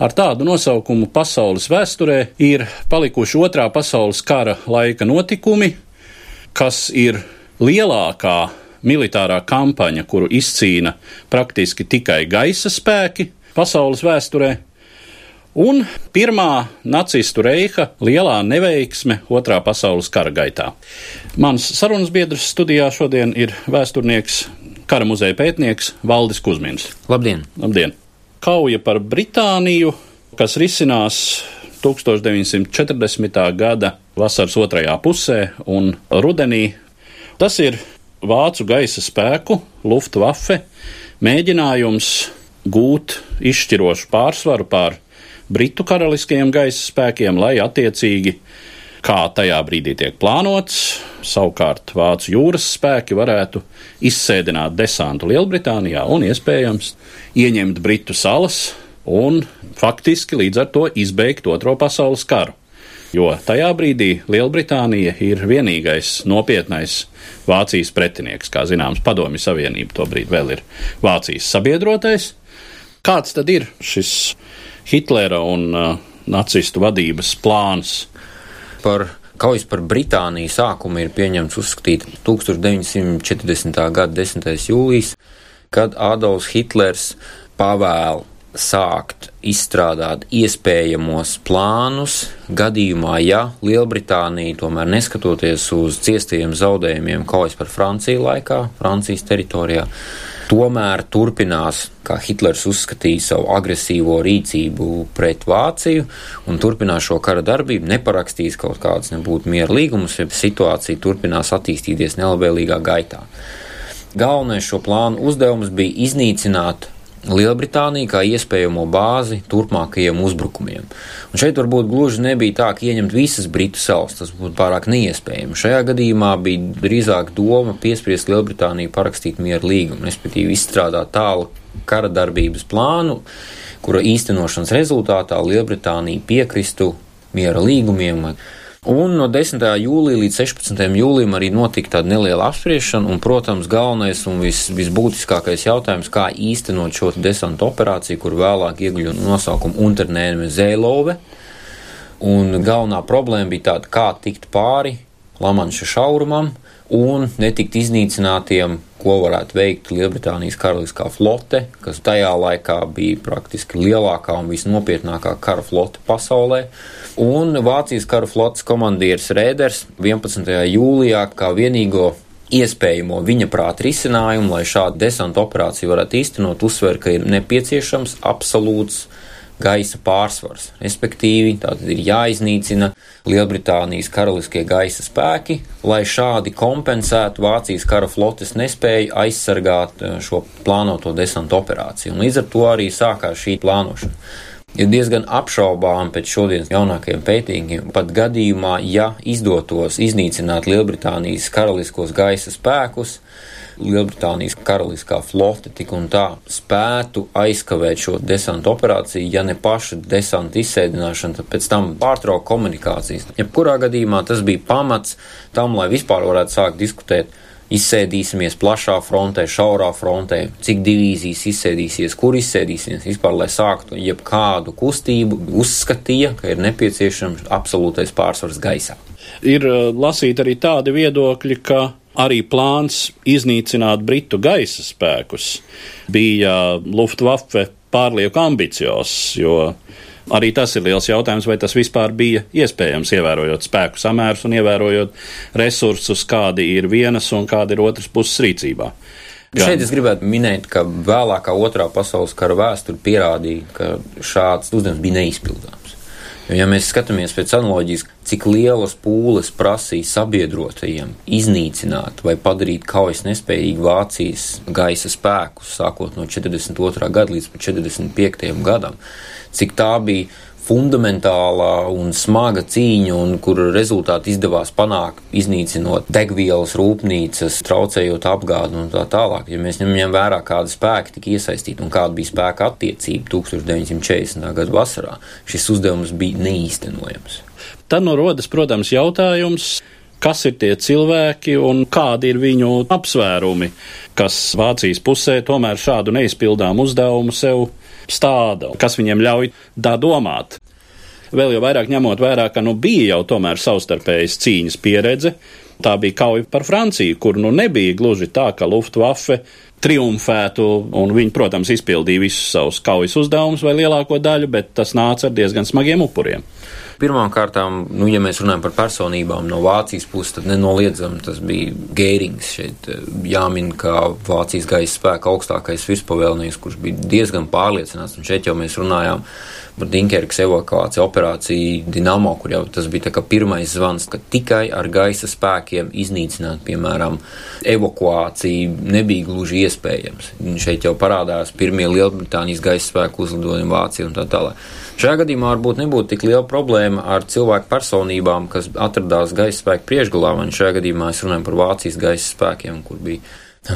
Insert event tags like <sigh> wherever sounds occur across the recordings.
Ar tādu nosaukumu pasaules vēsturē ir palikuši otrā pasaules kara laika notikumi, kas ir lielākā militārā kampaņa, kuru izcīna praktiski tikai gaisa spēki pasaules vēsturē, un pirmā nacistu reiha lielā neveiksme otrā pasaules kara gaitā. Mans sarunas biedrs studijā šodien ir vēsturnieks, kara muzeja pētnieks Valdis Kusmins. Labdien! Labdien! Kauja par Britāniju, kas risinās 1940. gada vasaras otrajā pusē un rudenī. Tas ir vācu gaisa spēku, Luftwaffe, mēģinājums gūt izšķirošu pārsvaru pār Britu karaliskajiem gaisa spēkiem, lai attiecīgi, kā tajā brīdī tiek plānots, savukārt vācu jūras spēki varētu izsēdināt desantu Lielbritānijā un iespējams ieņemt Britu salas un faktiski līdz ar to izbeigt Otro pasaules karu. Jo tajā brīdī Lielbritānija ir vienīgais nopietnais Vācijas pretinieks. Kā zināms, Padomju Savienība tobrīd vēl ir Vācijas sabiedrotais. Kāds tad ir šis Hitlera un uh, nacistu vadības plāns? Par kaujas par Britāniju sākumu ir pieņemts uzskatīt 1940. gada 10. jūlijas, kad Adolfs Hitlers pavēl sākt izstrādāt iespējamos plānus gadījumā, ja Lielbritānija, tomēr neskatoties uz ciestajiem zaudējumiem kaujas par Franciju laikā, Francijas teritorijā, tomēr turpinās, kā Hitlers uzskatīja, savu agresīvo rīcību pret Vāciju un turpinās šo kara darbību, neparakstīs kaut kādus nebūtu miera līgumus, ja situācija turpinās attīstīties nelabvēlīgā gaitā. Galvenais šo plānu uzdevums bija iznīcināt Lielbritāniju kā iespējamo bāzi turpmākajiem uzbrukumiem. Un šeit varbūt gluži nebija tā, ka ieņemt visas Britu salas, tas būtu pārāk neiespējami. Šajā gadījumā bija drīzāk doma piespriest Lielbritāniju parakstīt mieru līgumu, respektīvi izstrādāt tālu kara darbības plānu, kura īstenošanas rezultātā Lielbritānija piekristu miera līgumiem. Un no 10. jūlija līdz 16. jūlijam arī notika tāda neliela apspriešana, un, protams, galvenais un vis, visbūtiskākais jautājums, kā īstenot šo desantu operāciju, kur vēlāk ieguļu nosaukumu Unternēme Zēlove. Un galvenā problēma bija tāda, kā tikt pāri Lamanša šaurumam un netikt iznīcinātiem, ko varētu veikt Lielbritānijas karaliskā flote, kas tajā laikā bija praktiski lielākā un visnopietnākā kara flote pasaulē. Un Vācijas kara flotes komandieris Rēders 11. jūlijā kā vienīgo iespējamo viņa prāta risinājumu, lai šādu desantu operāciju varētu īstenot, uzsver, ka ir nepieciešams absolūts gaisa pārsvars. Respektīvi, tātad ir jāiznīcina Lielbritānijas karaliskie gaisa spēki, lai šādi kompensētu Vācijas kara flotes nespēju aizsargāt šo plānoto desantu operāciju. Un līdz ar to arī sākās šī plānošana. Ir diezgan apšaubām pēc šodienas jaunākajiem pētījumiem, pat gadījumā, ja izdotos iznīcināt Lielbritānijas karaliskos gaisa spēkus, Lielbritānijas karaliskā flote tik un tā spētu aizkavēt šo desantu operāciju, ja ne paša desanta izsēdināšana, tad pēc tam pārtraukt komunikācijas. Jebkurā gadījumā tas bija pamats tam, lai vispār varētu sākt diskutēt izsēdīsimies plašā frontē, šaurā frontē, cik divīzijas izsēdīsies, kur izsēdīsies, vispār, lai sāktu jebkādu kustību, uzskatīja, ka ir nepieciešams absolūtais pārsvars gaisā. Ir lasīt arī tādi viedokļi, ka arī plāns iznīcināt Britu gaisa spēkus bija Luftwaffe pārlieku ambiciozs, jo Arī tas ir liels jautājums, vai tas vispār bija iespējams, ievērojot spēku samērus un ievērojot resursus, kādi ir vienas un kādi ir otras puses rīcībā. Gan. Šeit es gribētu minēt, ka vēlākā otrā pasaules kara vēsture pierādīja, ka šāds uzdevums bija neizpildāms. Jo, ja mēs skatāmies pēc analoģijas, cik lielas pūles prasīja sabiedrotajiem iznīcināt vai padarīt kaujas nespējīgu Vācijas gaisa spēkus, sākot no 42. gada līdz 45. gadam, cik tā bija fundamentālā un smaga cīņa, un kur rezultāti izdevās panākt, iznīcinot degvielas rūpnīcas, traucējot apgādi un tā tālāk. Ja mēs ņemam vērā, kāda spēka tika iesaistīta un kāda bija spēka attiecība 1940. gada vasarā, šis uzdevums bija neīstenojams. Tad nu rodas, protams, jautājums, kas ir tie cilvēki un kādi ir viņu apsvērumi, kas Vācijas pusē tomēr šādu neizpildām uzdevumu sev stāda, kas viņiem ļauj tā domāt. Vēl jau vairāk ņemot vērā, ka nu bija jau tomēr savstarpējas cīņas pieredze. Tā bija kauja par Franciju, kur nu nebija gluži tā, ka Luftwaffe triumfētu, un viņi, protams, izpildīja visus savus kaujas uzdevumus vai lielāko daļu, bet tas nāca ar diezgan smagiem upuriem. Pirmkārt, nu, ja mēs runājam par personībām no Vācijas puses, tad nenoliedzami tas bija Gērings. Šeit eh, jāmin, ka Vācijas gaisa spēka augstākais virspavēlnieks, kurš bija diezgan pārliecināts, un šeit jau mēs runājām par Dinkerkas evakuāciju operāciju Dinamo, kur jau tas bija pirmais zvans, ka tikai ar gaisa spēkiem iznīcināt, piemēram, evakuāciju nebija gluži iespējams. Šeit jau parādās pirmie Lielbritānijas gaisa spēku uzlidojumi Vācijā un tā tālāk. Šajā gadījumā varbūt nebūtu tik liela problēma ar cilvēku personībām, kas atradās gaisa spēku priekšgalā, un šajā gadījumā es runāju par Vācijas gaisa spēkiem, kur bija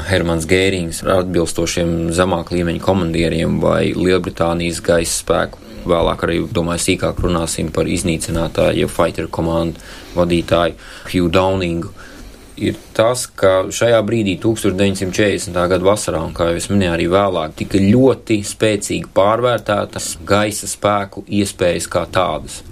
Hermans Gērings ar atbilstošiem zemāk līmeņa komandieriem vai Lielbritānijas gaisa spēku. Vēlāk arī, domāju, sīkāk runāsim par iznīcinātāju, fighter komandu vadītāju Hugh Downingu ir tas, ka šajā brīdī, 1940. gada vasarā, un kā jau es minēju, arī vēlāk, tika ļoti spēcīgi pārvērtētas gaisa spēku iespējas kā tādas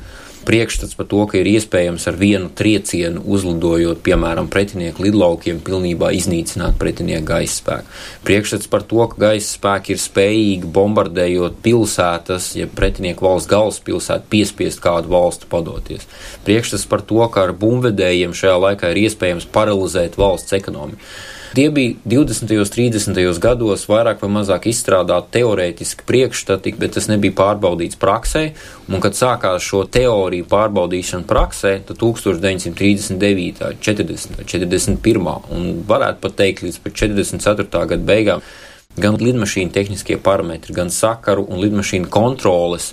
priekšstats par to, ka ir iespējams ar vienu triecienu uzlidojot, piemēram, pretinieku lidlaukiem, pilnībā iznīcināt pretinieku gaisa spēku. Priekšstats par to, ka gaisa spēki ir spējīgi bombardējot pilsētas, ja pretinieku valsts galvaspilsētu piespiest kādu valstu padoties. Priekšstats par to, ka ar bumvedējiem šajā laikā ir iespējams paralizēt valsts ekonomiku. Tie bija 20. un 30. gados vairāk vai mazāk izstrādāti teorētiski priekšstati, bet tas nebija pārbaudīts praksē. Un, kad sākās šo teoriju pārbaudīšana praksē, tad 1939, 40, 41 un varētu pat teikt līdz 44. gada beigām gan lidmašīnu tehniskie parametri, gan sakaru un lidmašīnu kontroles,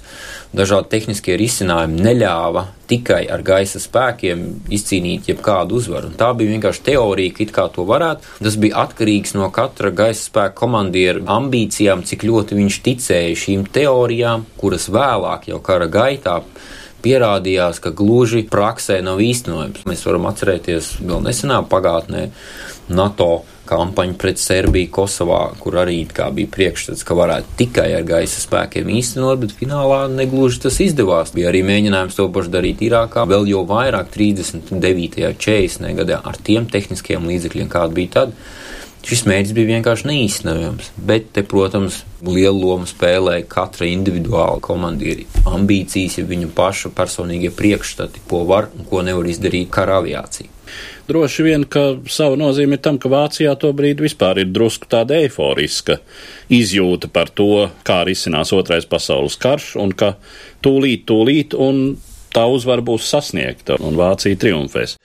dažādi tehniskie risinājumi neļāva tikai ar gaisa spēkiem izcīnīt jebkādu uzvaru. Un tā bija vienkārši teorija, ka it kā to varētu. Tas bija atkarīgs no katra gaisa spēka komandiera ambīcijām, cik ļoti viņš ticēja šīm teorijām, kuras vēlāk jau kara gaitā pierādījās, ka gluži praksē nav īstenojams. Mēs varam atcerēties vēl nesenā pagātnē NATO kampaņu pret Serbiju, Kosovā, kur arī bija priekšstats, ka varētu tikai ar gaisa spēkiem īstenot, bet finālā negluži tas izdevās. Bija arī mēģinājums to pašu darīt Irākā, vēl jau vairāk 39. un 40. gadā ar tiem tehniskiem līdzekļiem, kādi bija tad. Šis mērķis bija vienkārši neīstenojams, bet te, protams, lielu lomu spēlēja katra individuāla komandieri ambīcijas, ja viņu pašu personīgie priekšstati, ko var un ko nevar izdarīt kara aviācija. Droši vien, ka savu nozīmi ir tam, ka Vācijā to brīdi vispār ir drusku tāda eiforiska izjūta par to, kā risinās otrais pasaules karš, un ka tūlīt, tūlīt, un tā uzvara būs sasniegta, un Vācija triumfēs.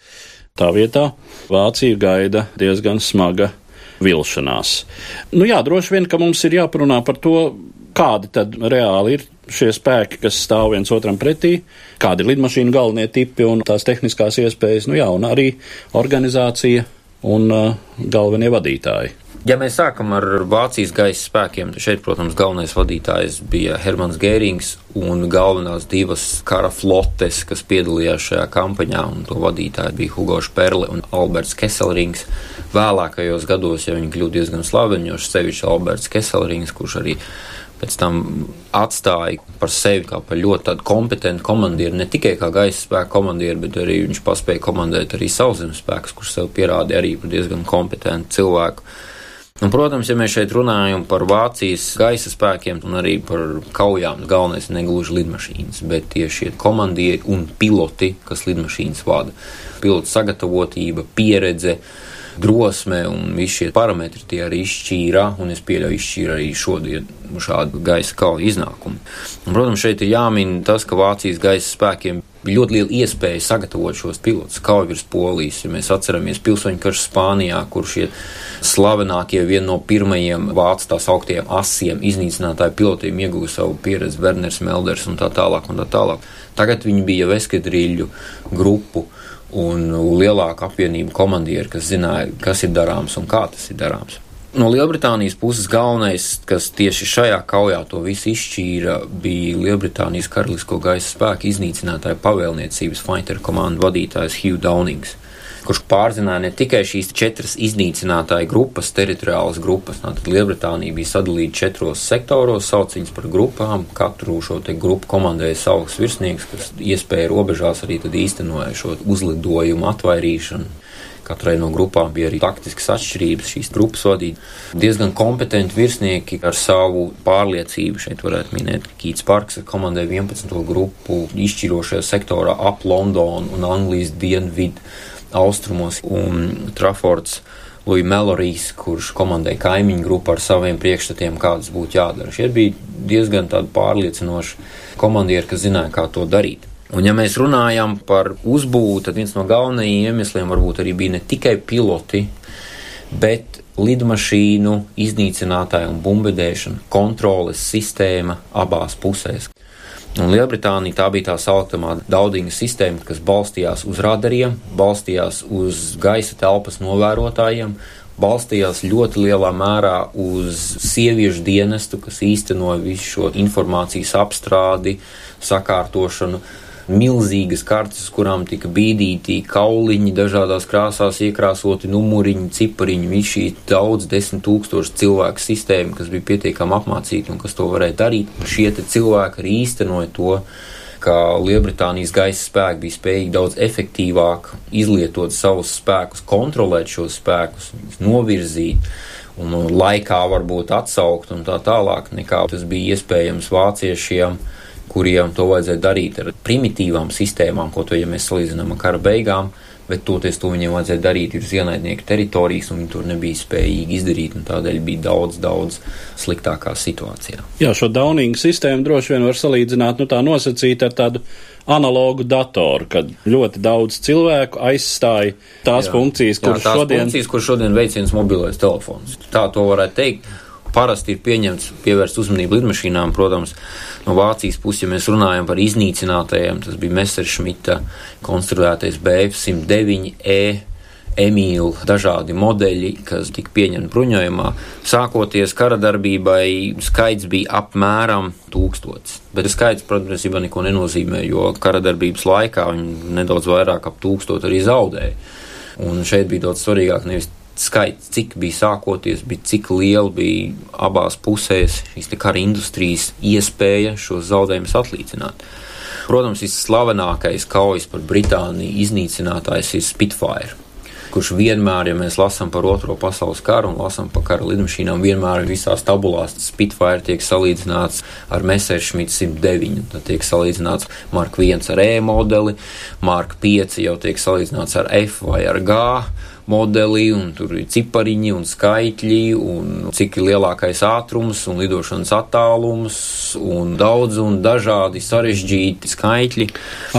Tā vietā Vācija gaida diezgan smaga vilšanās. Nu jā, droši vien, ka mums ir jāparunā par to, kādi tad reāli ir šie spēki, kas stāv viens otram pretī, kādi ir lidmašīnu galvenie tipi un tās tehniskās iespējas, nu jā, un arī organizācija un uh, galvenie vadītāji. Ja mēs sākam ar Vācijas gaisa spēkiem, šeit, protams, galvenais vadītājs bija Hermans Gērings un galvenās divas kara flotes, kas piedalījās šajā kampaņā, un to vadītāji bija Hugo Šperle un Alberts Keselrings. Vēlākajos gados, ja viņi kļūst diezgan slaveni, jo sevišķi Alberts Keselrings, kurš arī pēc tam atstāja par sevi kā par ļoti kompetentu komandieru, ne tikai kā gaisa spēku komandieru, bet arī viņš paspēja komandēt arī sauszemes spēkus, kurš sev pierādīja arī par diezgan kompetentu cilvēku. Un, protams, ja mēs šeit runājam par Vācijas gaisa spēkiem un arī par kaujām, galvenais ir negluži lidmašīnas, bet tieši šie komandieri un piloti, kas lidmašīnas vada. Pilotu sagatavotība, pieredze, drosme un visi šie parametri tie arī izšķīra, un es pieļauju izšķīra arī šodien šādu gaisa kauju iznākumu. Un, protams, šeit ir jāmin tas, ka Vācijas gaisa spēkiem bija ļoti liela iespēja sagatavot šos pilotus kauju virs Polijas. Ja mēs atceramies pilsoņu karšu Spānijā, kur šie slavenākie, viena no pirmajiem vācu tās augtiem asiem iznīcinātāju pilotiem ieguva savu pieredzi, Werners Melders un tā tālāk un tā tālāk. Tagad viņi bija veskadrīļu grupu un lielāka apvienība komandieri, kas zināja, kas ir darāms un kā tas ir darāms. No Lielbritānijas puses galvenais, kas tieši šajā kaujā to visu izšķīra, bija Lielbritānijas karalisko gaisa spēku iznīcinātāja pavēlniecības fighter komandu vadītājs Hugh Downings, kurš pārzināja ne tikai šīs četras iznīcinātāju grupas, teritoriālas grupas. Tātad Lielbritānija bija sadalīta četros sektoros, sauc viņas par grupām. Katru šo grupu komandēja savs virsnieks, kas iespēja robežās arī īstenoja šo uzlidojumu atvairīšanu. Katrai no grupām bija arī taktiskas atšķirības. Šīs grupas vadīja diezgan kompetenti virsnieki ar savu pārliecību. Šeit varētu minēt, Kīts Parks komandēja 11. grupu izšķirošajā sektorā ap Londonu un Anglijas dienvidu austrumos un Trafords. Lūija Melorijs, kurš komandēja kaimiņu grupu ar saviem priekšstatiem, kādas būtu jādara. Šie bija diezgan pārliecinoši komandieri, kas zināja, kā to darīt. Un, ja mēs runājam par uzbūvi, tad viens no galvenajiem iemesliem varbūt arī bija ne tikai piloti, bet lidmašīnu iznīcinātāja un bumbedēšana, kontroles sistēma abās pusēs. Un Lielbritānija tā bija tā saucamā daudiņa sistēma, kas balstījās uz radariem, balstījās uz gaisa telpas novērotājiem, balstījās ļoti lielā mērā uz sieviešu dienestu, kas īstenoja visu šo informācijas apstrādi, sakārtošanu milzīgas kartes, kurām tika bīdīti kauliņi, dažādās krāsās iekrāsoti numuriņi, cipariņi, visi šī daudz desmit tūkstoši cilvēku sistēma, kas bija pietiekami apmācīta un kas to varēja darīt. Šie cilvēki arī īstenoja to ka Lielbritānijas gaisa spēki bija spējīgi daudz efektīvāk izlietot savus spēkus, kontrolēt šos spēkus, novirzīt un laikā varbūt atsaukt un tā tālāk, nekā tas bija iespējams vāciešiem kuriem to vajadzēja darīt ar primitīvām sistēmām, ko to, ja mēs salīdzinām ar kara beigām, bet toties to viņiem vajadzēja darīt uz ienaidnieku teritorijas, un viņi to nebija spējīgi izdarīt, un tādēļ bija daudz, daudz sliktākā situācijā. Jā, šo Downing sistēmu droši vien var salīdzināt, nu tā nosacīt ar tādu analogu datoru, kad ļoti daudz cilvēku aizstāja tās jā, funkcijas, kuras šodien... Funkcijas, kur šodien veicina mobilais telefons. Tā to varētu teikt parasti ir pieņemts pievērst uzmanību lidmašīnām. Protams, no Vācijas puses, ja mēs runājam par iznīcinātajiem, tas bija Messerschmitta konstruētais BF-109E. Emīļa dažādi modeļi, kas tika pieņemti bruņojumā. Sākoties kara darbībai, skaits bija apmēram tūkstots. Bet skaits, protams, neko nenozīmē, jo kara darbības laikā viņi nedaudz vairāk ap tūkstotu arī zaudēja. Un šeit bija daudz svarīgāk nevis skaits, cik bija sākoties, bija cik liela bija abās pusēs šīs kara industrijas iespēja šos zaudējumus atlīdzināt. Protams, visslavenākais kaujas par Britāniju iznīcinātājs ir Spitfire, kurš vienmēr, ja mēs lasām par Otro pasaules karu un lasām par kara lidmašīnām, vienmēr visās tabulās Spitfire tiek salīdzināts ar Messerschmitt 109, tad tiek salīdzināts Mark 1 ar E modeli, Mark 5 jau tiek salīdzināts ar F vai ar G modeli, un tur ir cipariņi un skaitļi, un cik ir lielākais ātrums un lidošanas attālums, un daudz un dažādi sarežģīti skaitļi.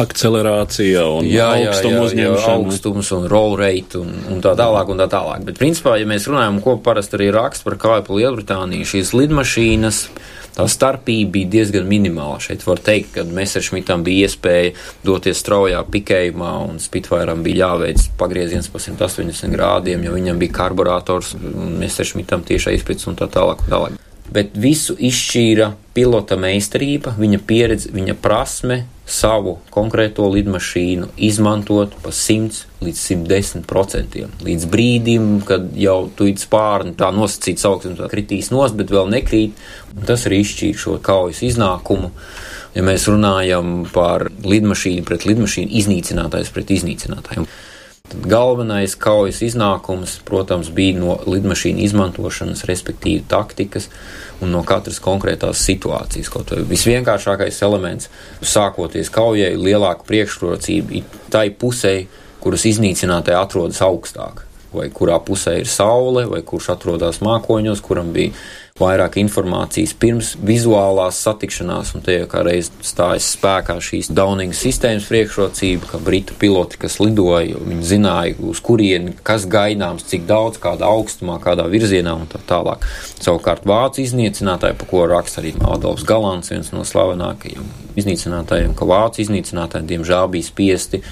Akcelerācija un jā, augstuma uzņemšana. Augstums un roll rate un, un tā tālāk un tā tālāk. Bet principā, ja mēs runājam, ko parasti arī raksta par kāju pa Lielbritāniju, šīs lidmašīnas tā starpība bija diezgan minimāla. Šeit var teikt, ka Messerschmittam bija iespēja doties straujā pikējumā, un Spitfire bija jāveic pagrieziens pa 180 grādiem, jo viņam bija karburators, Messerschmittam tiešā izpēc un tā tālāk. Un tālāk bet visu izšķīra pilota meistarība, viņa pieredze, viņa prasme savu konkrēto lidmašīnu izmantot pa 100 līdz 110 procentiem. Līdz brīdim, kad jau tuīt spārni tā nosacīt sauksim, tā kritīs nost, bet vēl nekrīt, tas arī izšķīra šo kaujas iznākumu. Ja mēs runājam par lidmašīnu pret lidmašīnu, iznīcinātājs pret iznīcinātājiem. Tad galvenais kaujas iznākums, protams, bija no lidmašīnu izmantošanas, respektīvi taktikas un no katras konkrētās situācijas. Kaut vai visvienkāršākais elements, sākoties kaujai, lielāka priekšrocība ir tai pusē, kuras iznīcinātāji atrodas augstāk, vai kurā pusē ir saule, vai kurš atrodas mākoņos, kuram bija vairāk informācijas pirms vizuālās satikšanās, un te jau kā reiz stājas spēkā šīs Downing sistēmas priekšrocība, ka britu piloti, kas lidoja, viņi zināja, uz kurieni, kas gaidāms, cik daudz, kādā augstumā, kādā virzienā un tā tālāk. Savukārt vācu iznīcinātāji, pa ko raksta arī Adolfs Galants, viens no slavenākajiem iznīcinātājiem, ka vācu iznīcinātāji diemžēl bija spiesti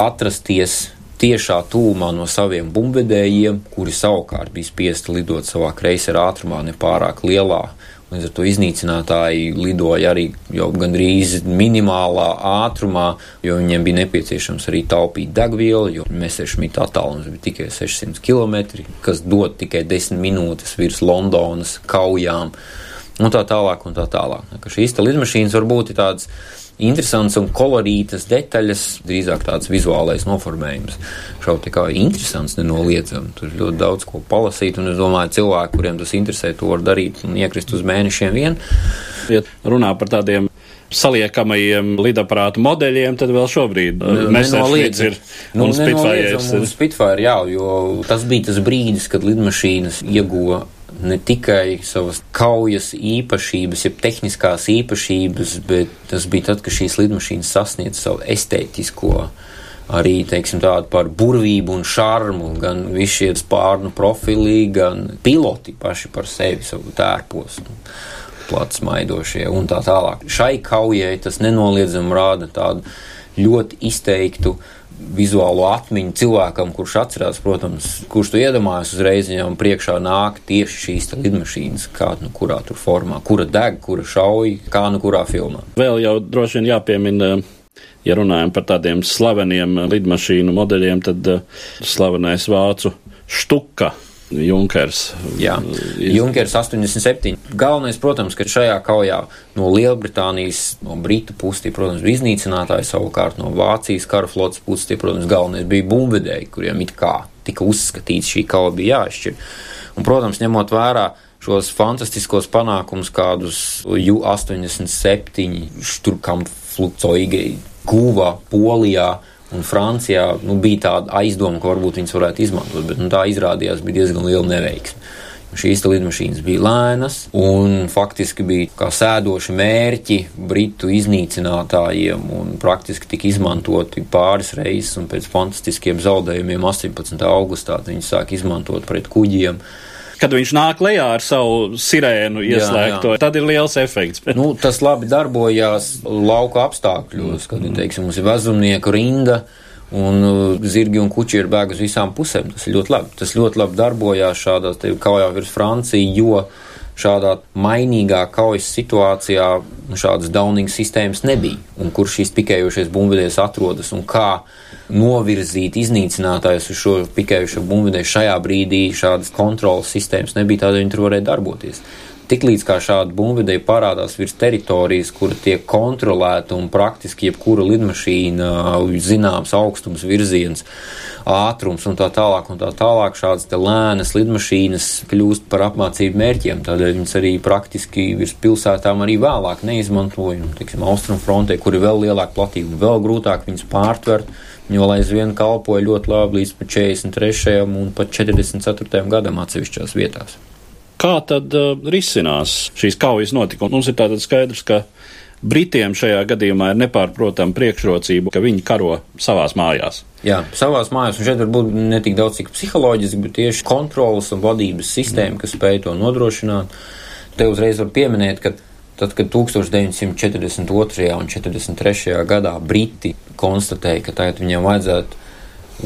atrasties tiešā tūmā no saviem bumbvedējiem, kuri savukārt bija spiesti lidot savā kreisera ātrumā, nepārāk lielā. Līdz ar to iznīcinātāji lidoja arī jau gandrīz minimālā ātrumā, jo viņiem bija nepieciešams arī taupīt degvielu, jo Messerschmitt attālums bija tikai 600 km, kas dod tikai 10 minūtes virs Londonas kaujām, un tā tālāk un tā tālāk. Šīs lidmašīnas varbūt ir tādas interesants un kolorītas detaļas, drīzāk tāds vizuālais noformējums. Šauti kā interesants, nenoliedzami. Tur ļoti daudz ko palasīt, un es domāju, cilvēki, kuriem tas interesē, to var darīt un iekrist uz mēnešiem vien. Ja runā par tādiem saliekamajiem lidaparātu modeļiem, tad vēl šobrīd Messerschmitts ir nu. Un Spitfire, jā, jo tas bija tas brīdis, kad lidmašīnas ieguva ne tikai savas kaujas īpašības, jeb tehniskās īpašības, bet tas bija tad, kad šīs lidmašīnas sasniedz savu estētisko arī, teiksim, tādu par burvību un šarmu, gan visi šie spārnu profilī, gan piloti paši par sevi savu tērpos. Plats maidošie un tā tālāk. Šai kaujai tas nenoliedzami rāda tādu ļoti izteiktu vizuālo atmiņu cilvēkam, kurš atcerās, protams, kurš to iedomājas uzreiz, viņam priekšā nāk tieši šīs lidmašīnas, kā nu kurā tur formā, kura deg, kura šauj, kā nu kurā filmā. Vēl jau droši vien jāpiemina. Ja runājam par tādiem slaveniem lidmašīnu modeļiem, tad uh, slavenais vācu štuka Junkers. Jā, Junkers 87. Galvenais, protams, ka šajā kaujā no Lielbritānijas, no Britu puses, protams, bija iznīcinātāji, savukārt no Vācijas kara flotes puses, tie, protams, galvenais bija bumvedēji, kuriem it kā tika uzskatīts šī kauja bija jāizšķir. Un, protams, ņemot vērā šos fantastiskos panākumus, kādus U-87 Šturkamflugzeugi guva Polijā, Un Francijā nu, bija tāda aizdoma, ka varbūt viņas varētu izmantot, bet nu, tā izrādījās bija diezgan liela neveiksme. Šīs lidmašīnas bija lēnas un faktiski bija kā sēdoši mērķi britu iznīcinātājiem un praktiski tika izmantoti pāris reizes un pēc fantastiskiem zaudējumiem 18. augustā viņi sāk izmantot pret kuģiem kad viņš nāk lejā ar savu sirēnu ieslēgto, jā, jā. tad ir liels efekts. <laughs> nu, tas labi darbojās lauka apstākļos, kad, teiksim, mums ir vezumnieku rinda. Un uh, zirgi un kuģi ir bēguši uz visām pusēm. Tas ļoti labi. Tas ļoti labi darbojās šādās kaujā virs Franciju, jo šādā mainīgā kaujas situācijā šādas Downing sistēmas nebija. Un kur šīs pikējošais bumbvedējs atrodas un kā novirzīt iznīcinātājus uz šo pikējušo bumbvedēju šajā brīdī šādas kontrolas sistēmas nebija, tādēļ viņi tur varēja darboties. Tiklīdz kā šāda bumbvedēja parādās virs teritorijas, kura tiek kontrolēta un praktiski jebkura lidmašīna, zināms augstums, virziens, ātrums un tā tālāk, un tā tālāk, šādas te lēnas lidmašīnas kļūst par apmācību mērķiem. Tādēļ viņas arī praktiski virs pilsētām arī vēlāk neizmantoja. Un, teiksim, Austrum frontē, kur ir vēl lielāka platība un vēl grūtāk viņas pārtvert jo vēl aizvien kalpoja ļoti labi līdz 43. un pat 44. gadam atsevišķās vietās. Kā tad uh, risinās šīs kaujas notikumi? Mums ir tātad skaidrs, ka Britiem šajā gadījumā ir nepārprotama priekšrocība, ka viņi karo savās mājās. Jā, savās mājās, un šeit varbūt ne tik daudz cik psiholoģiski, bet tieši kontrolas un vadības sistēma, kas spēj to nodrošināt. Te uzreiz var pieminēt, ka Tad, kad 1942. un 1943. gadā Briti konstatēja, ka tagad viņiem vajadzētu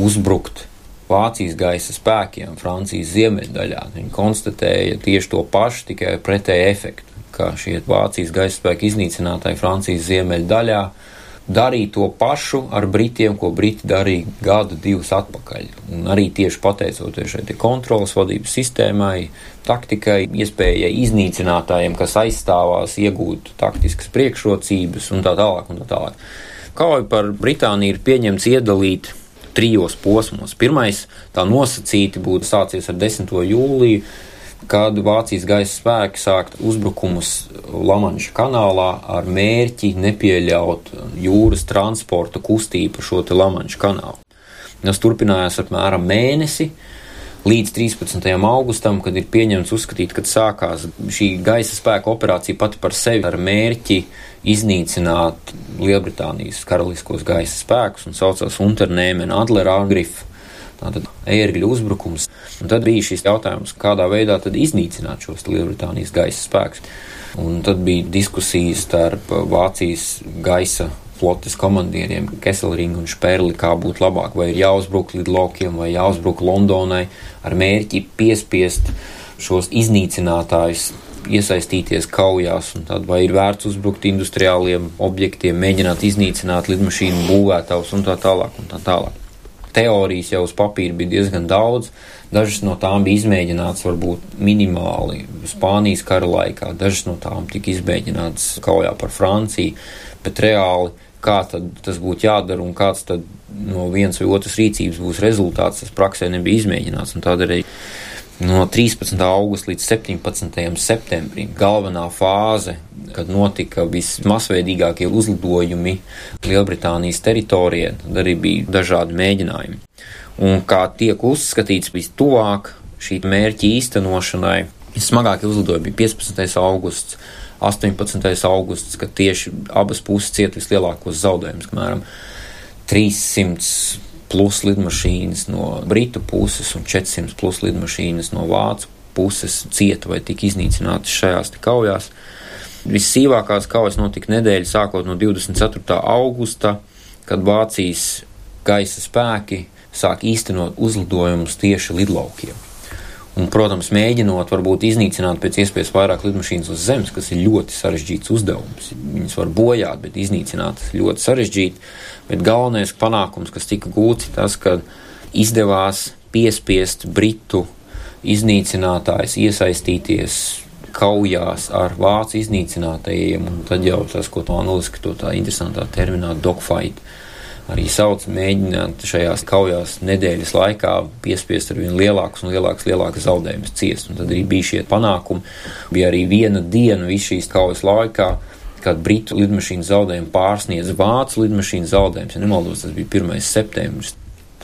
uzbrukt Vācijas gaisa spēkiem Francijas ziemeļdaļā, viņi konstatēja tieši to pašu, tikai pretēju efektu, ka šie Vācijas gaisa spēku iznīcinātāji Francijas ziemeļdaļā darīja to pašu ar Britiem, ko Briti darīja gadu, divus atpakaļ. Un arī tieši pateicoties šai kontrolas vadības sistēmai, taktikai, iespējai iznīcinātājiem, kas aizstāvās, iegūt taktiskas priekšrocības un tā tālāk. Un tā tālāk. Kauja par Britāniju ir pieņemts iedalīt trijos posmos. Pirmais, tā nosacīti būtu sācies ar 10. jūliju, kad Vācijas gaisa spēki sākt uzbrukumus Lamanša kanālā ar mērķi nepieļaut jūras transporta kustību pa šo Lamanša kanālu. Tas turpinājās apmēram mēnesi līdz 13. augustam, kad ir pieņemts uzskatīt, kad sākās šī gaisa spēka operācija pati par sevi ar mērķi iznīcināt Lielbritānijas karaliskos gaisa spēkus un saucās Unternehmen Adler Agrif. Tātad ērgļu uzbrukums. Un tad bija šis jautājums, kādā veidā iznīcināt šos Lielbritānijas gaisa spēkus. Un tad bija diskusijas starp Vācijas gaisa flotes komandieriem Kesselringu un Šperli, kā būtu labāk, vai ir jāuzbruk līdz Lokiem vai jāuzbruk Londonai ar mērķi piespiest šos iznīcinātājus iesaistīties kaujās, un tad vai ir vērts uzbrukt industriāliem objektiem, mēģināt iznīcināt lidmašīnu būvētājus un tā tālāk un tā tālāk. Teorijas jau uz papīra bija diezgan daudz, dažas no tām bija izmēģinātas varbūt minimāli Spānijas kara laikā, dažas no tām tika izmēģinātas kaujā par Franciju, bet reāli kā tas būtu jādara un kāds no vienas vai otras rīcības būs rezultāts, tas praksē nebija izmēģināts. Tādēļ no 13. augusta līdz 17. septembrim galvenā fāze, kad notika vismasveidīgākie uzlidojumi Lielbritānijas teritorijā, tad arī bija dažādi mēģinājumi. Un kā tiek uzskatīts vistuvāk šī mērķa īstenošanai, smagākie uzlidojumi bija 15. augusts 18. augusts, kad tieši abas puses cieta vislielākos zaudējumus, apmēram 300 plus lidmašīnas no Britu puses un 400 plus lidmašīnas no Vācu puses cieta vai tika iznīcinātas šajās kaujās. Vissīvākās kaujas notika nedēļa sākot no 24. augusta, kad Vācijas gaisa spēki sāk īstenot uzlidojumus tieši lidlaukiem. Un, protams, mēģinot varbūt iznīcināt pēc iespējas vairāk lidmašīnas uz zemes, kas ir ļoti sarežģīts uzdevums. Viņas var bojāt, bet iznīcināt ļoti sarežģīti. Bet galvenais panākums, kas tika gūts, ir tas, ka izdevās piespiest Britu iznīcinātājs iesaistīties kaujās ar vācu iznīcinātajiem, un tad jau tas, ko to angliski to tā interesantā terminā dogfight arī sauc, mēģināt šajās kaujās nedēļas laikā piespiest ar vien lielākus un lielākus, lielākus zaudējumus ciest. Un tad arī bija šie panākumi. Bija arī viena diena visu šīs kaujas laikā, kad britu lidmašīnu zaudējumi pārsniedz vācu lidmašīnu zaudējumus. Ja nemaldos, tas bija 1. septembris.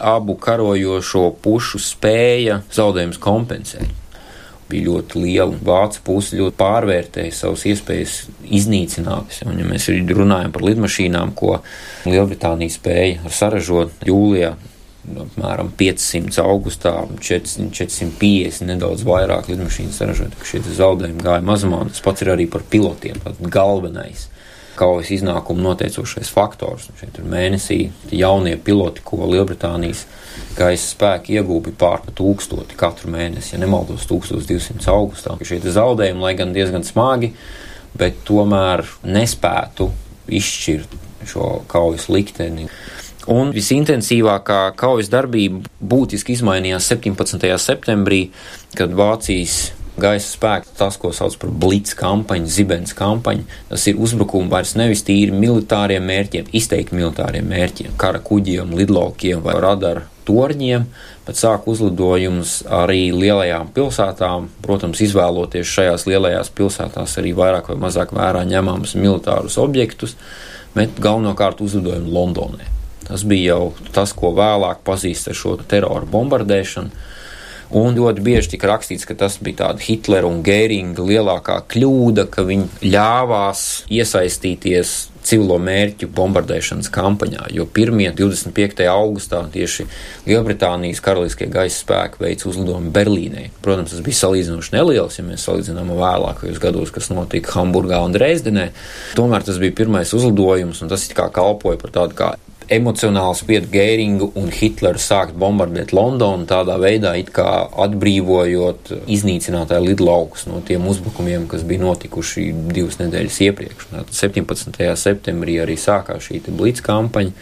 Abu karojošo pušu spēja zaudējumus kompensēt bija ļoti liela. Vācu puse ļoti pārvērtēja savas iespējas iznīcināt. Un, ja mēs runājam par lidmašīnām, ko Lielbritānija spēja saražot jūlijā, apmēram 500 augustā, 400, 450 nedaudz vairāk lidmašīnu saražot, šie zaudējumi gāja mazumā. Tas pats ir arī par pilotiem, galvenais kaujas iznākumu noteicošais faktors. Šeit ir mēnesī jaunie piloti, ko Lielbritānijas gaisa spēki iegūpi pār tūkstoti katru mēnesi, ja nemaldos 1200 augustā. Šie zaudējumi, lai gan diezgan smagi, bet tomēr nespētu izšķirt šo kaujas likteni. Un visintensīvākā kaujas darbība būtiski izmainījās 17. septembrī, kad Vācijas gaisa spēki, tas, ko sauc par blitz kampaņu, zibens kampaņu, tas ir uzbrukumi vairs nevis tīri militāriem mērķiem, izteikti militāriem mērķiem, kara kuģiem, lidlaukiem vai radara torņiem, bet sāk uzlidojumus arī lielajām pilsētām, protams, izvēloties šajās lielajās pilsētās arī vairāk vai mazāk vērā ņemamus militārus objektus, bet galvenokārt uzlidojumu Londonē. Tas bija jau tas, ko vēlāk pazīst ar šo terora bombardēšanu Un ļoti bieži tika rakstīts, ka tas bija tāda Hitlera un Gēringa lielākā kļūda, ka viņi ļāvās iesaistīties civilo mērķu bombardēšanas kampaņā, jo 1. 25. augustā tieši Lielbritānijas karaliskie gaisa spēki veica uzlidojumu Berlīnē. Protams, tas bija salīdzinoši neliels, ja mēs salīdzinām vēlākajos gados, kas notika Hamburgā un Dresdenē. Tomēr tas bija pirmais uzlidojums, un tas kā kalpoja par tādu kā emocionāli spied Gēringu un Hitleru sākt bombardēt Londonu, tādā veidā it kā atbrīvojot iznīcinātāju lidlaukus no tiem uzbrukumiem, kas bija notikuši divas nedēļas iepriekš. 17. septembrī arī sākās šī blitz kampaņa.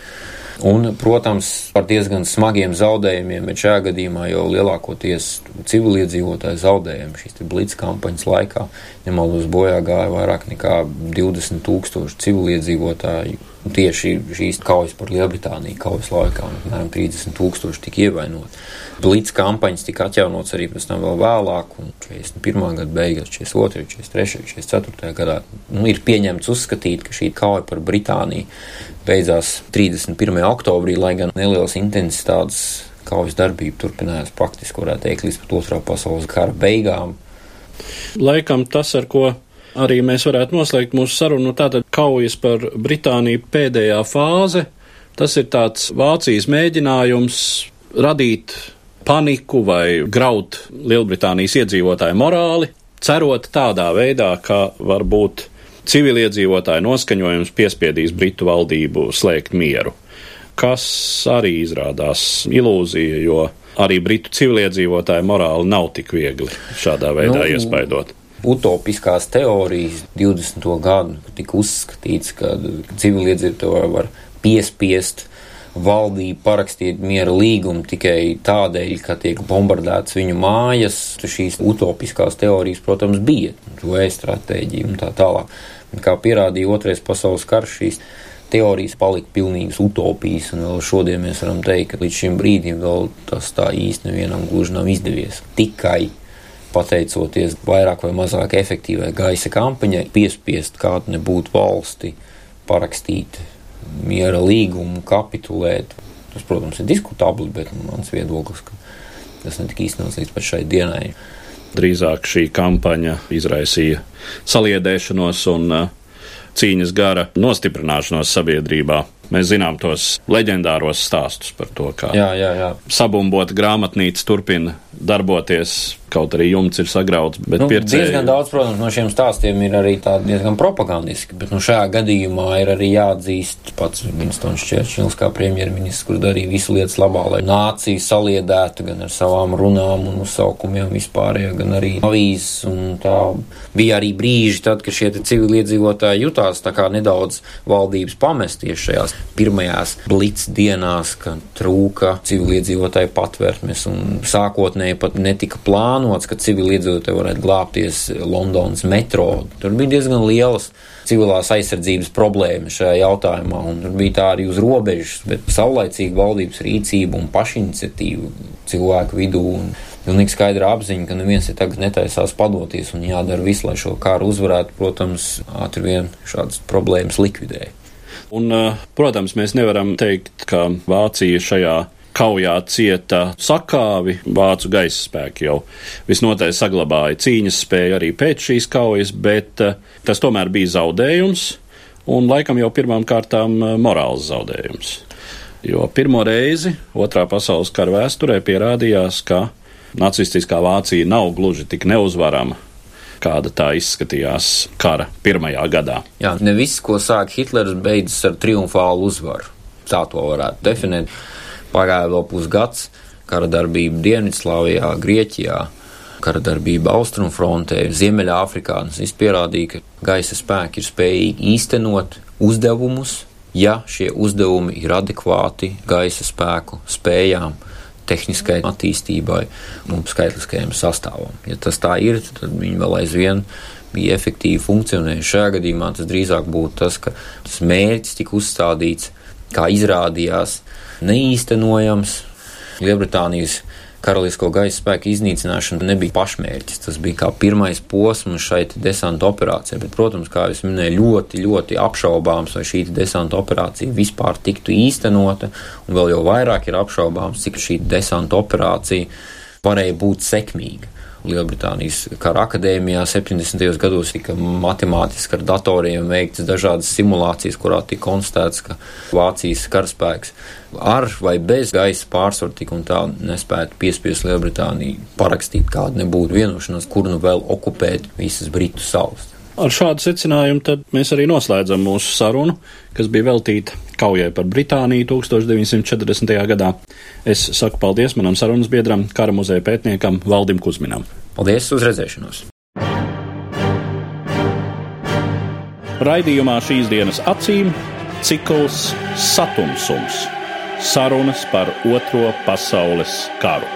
Un, protams, par diezgan smagiem zaudējumiem, bet šajā gadījumā jau lielākoties civiliedzīvotāju zaudējumi šīs blitz kampaņas laikā. Nemaldos bojā gāja vairāk nekā 20 tūkstoši civiliedzīvotāju. Tieši šīs kaujas par Lielbritāniju kaujas laikā apmēram 30 tūkstoši tika ievainoti. Blitz kampaņas tika atjaunots arī pēc tam vēl vēlāk, un 41. gada beigās, 42., 43., 44. gadā nu, ir pieņemts uzskatīt, ka šī kauja par Britāniju beidzās 31. oktobrī, lai gan nelielas intensitātes kaujas darbība turpinājās praktiski, varētu teikt, līdz pat otrā pasaules kara beigām. Laikam tas, ar ko arī mēs varētu noslēgt mūsu sarunu, tātad kaujas par Britāniju pēdējā fāze, tas ir tāds Vācijas mēģinājums radīt paniku vai graut Lielbritānijas iedzīvotāju morāli, cerot tādā veidā, ka varbūt civiliedzīvotāju noskaņojums piespiedīs Britu valdību slēgt mieru, kas arī izrādās ilūzija, jo arī Britu civiliedzīvotāju morāli nav tik viegli šādā veidā nu, iespaidot. Utopiskās teorijas 20. gadu tika uzskatīts, ka civiliedzīvotāji var piespiest valdību parakstīt miera līgumu tikai tādēļ, ka tiek bombardēts viņu mājas. Šīs utopiskās teorijas, protams, bija vēja stratēģija un tā tālāk. Kā pierādīja Otrais pasaules karš, šīs teorijas palika pilnīgas utopijas, un vēl šodien mēs varam teikt, ka līdz šim brīdim vēl tas tā īsti nevienam gluži nav izdevies. Tikai pateicoties vairāk vai mazāk efektīvai gaisa kampaņai, piespiest kādu nebūtu valsti parakstīt miera līgumu, kapitulēt. Tas, protams, ir diskutabli, bet mans viedoklis, ka tas netika īstenots līdz pat šai dienai. Drīzāk šī kampaņa izraisīja saliedēšanos un uh, cīņas gara nostiprināšanos sabiedrībā. Mēs zinām tos leģendāros stāstus par to, kā jā, jā, jā. sabumbota grāmatnīca turpina darboties kaut arī jumts ir sagrauts. Bet nu, pircēji... diezgan daudz, protams, no šiem stāstiem ir arī diezgan propagandiski, bet nu, šajā gadījumā ir arī jāatzīst pats Winstons Čērčils kā premjerministrs, kurš darīja visu lietas labā, lai nācija saliedētu gan ar savām runām un uzsaukumiem vispārējā, gan arī avīzes. Tā bija arī brīži, tad, kad šie civiliedzīvotāji jutās tā kā nedaudz valdības pamesties šajās pirmajās blitz dienās, kad trūka civiliedzīvotāju patvērtnes un sākotnēji pat netika plānots, ka civiliedzīvotāji varētu glābties Londonas metro. Tur bija diezgan lielas civilās aizsardzības problēmas šajā jautājumā, un tur bija tā arī uz robežas, bet saulaicīga valdības rīcība un pašiniciatīva cilvēku vidū. Un, Pilnīgi skaidra apziņa, ka neviens ir tagad netaisās padoties un jādara viss, lai šo kāru uzvarētu, protams, ātri vien šādas problēmas likvidē. Un, protams, mēs nevaram teikt, ka Vācija šajā kaujā cieta sakāvi, vācu gaisa spēki jau visnotaļ saglabāja cīņas spēju arī pēc šīs kaujas, bet eh, tas tomēr bija zaudējums un laikam jau pirmām kārtām eh, morāls zaudējums. Jo pirmo reizi otrā pasaules kara vēsturē pierādījās, ka nacistiskā Vācija nav gluži tik neuzvarama, kāda tā izskatījās kara pirmajā gadā. Jā, ne viss, ko sāk Hitlers, beidzas ar triumfālu uzvaru. Tā to varētu definēt. Pagāja vēl pusgads, kara darbība Dienvidslāvijā, Grieķijā, kara darbība Austrumfrontē, Ziemeļāfrikā. Tas pierādīja, ka gaisa spēki ir spējīgi īstenot uzdevumus, ja šie uzdevumi ir adekvāti gaisa spēku spējām tehniskai attīstībai un skaitliskajam sastāvam. Ja tas tā ir, tad viņi vēl aizvien bija efektīvi funkcionējuši. Šajā gadījumā tas drīzāk būtu tas, ka tas mērķis tika uzstādīts, kā izrādījās, neīstenojams. Lielbritānijas karalisko gaisa spēku iznīcināšana nebija pašmērķis. Tas bija kā pirmais posms šai desanta operācijai. Bet, protams, kā jau minēju, ļoti, ļoti apšaubāms, vai šī desanta operācija vispār tiktu īstenota. Un vēl jau vairāk ir apšaubāms, cik šī desanta operācija varēja būt sekmīga. Lielbritānijas kara akadēmijā 70. gados tika matemātiski ar datoriem veikts dažādas simulācijas, kurā tika konstatēts, ka Vācijas karaspēks ar vai bez gaisa pārsvaru tik un tā nespētu piespiest Lielbritāniju parakstīt kādu nebūtu vienošanos, kur nu vēl okupēt visas Britu salas. Ar šādu secinājumu mēs arī noslēdzam mūsu sarunu, kas bija veltīta kaujai par Britāniju 1940. gadā. Es saku paldies manam sarunas biedram, kara muzeja pētniekam Valdim Kusminam. Paldies uz redzēšanos! Raidījumā šīs dienas acīm cikls Satumsums sarunas par Otro pasaules karu.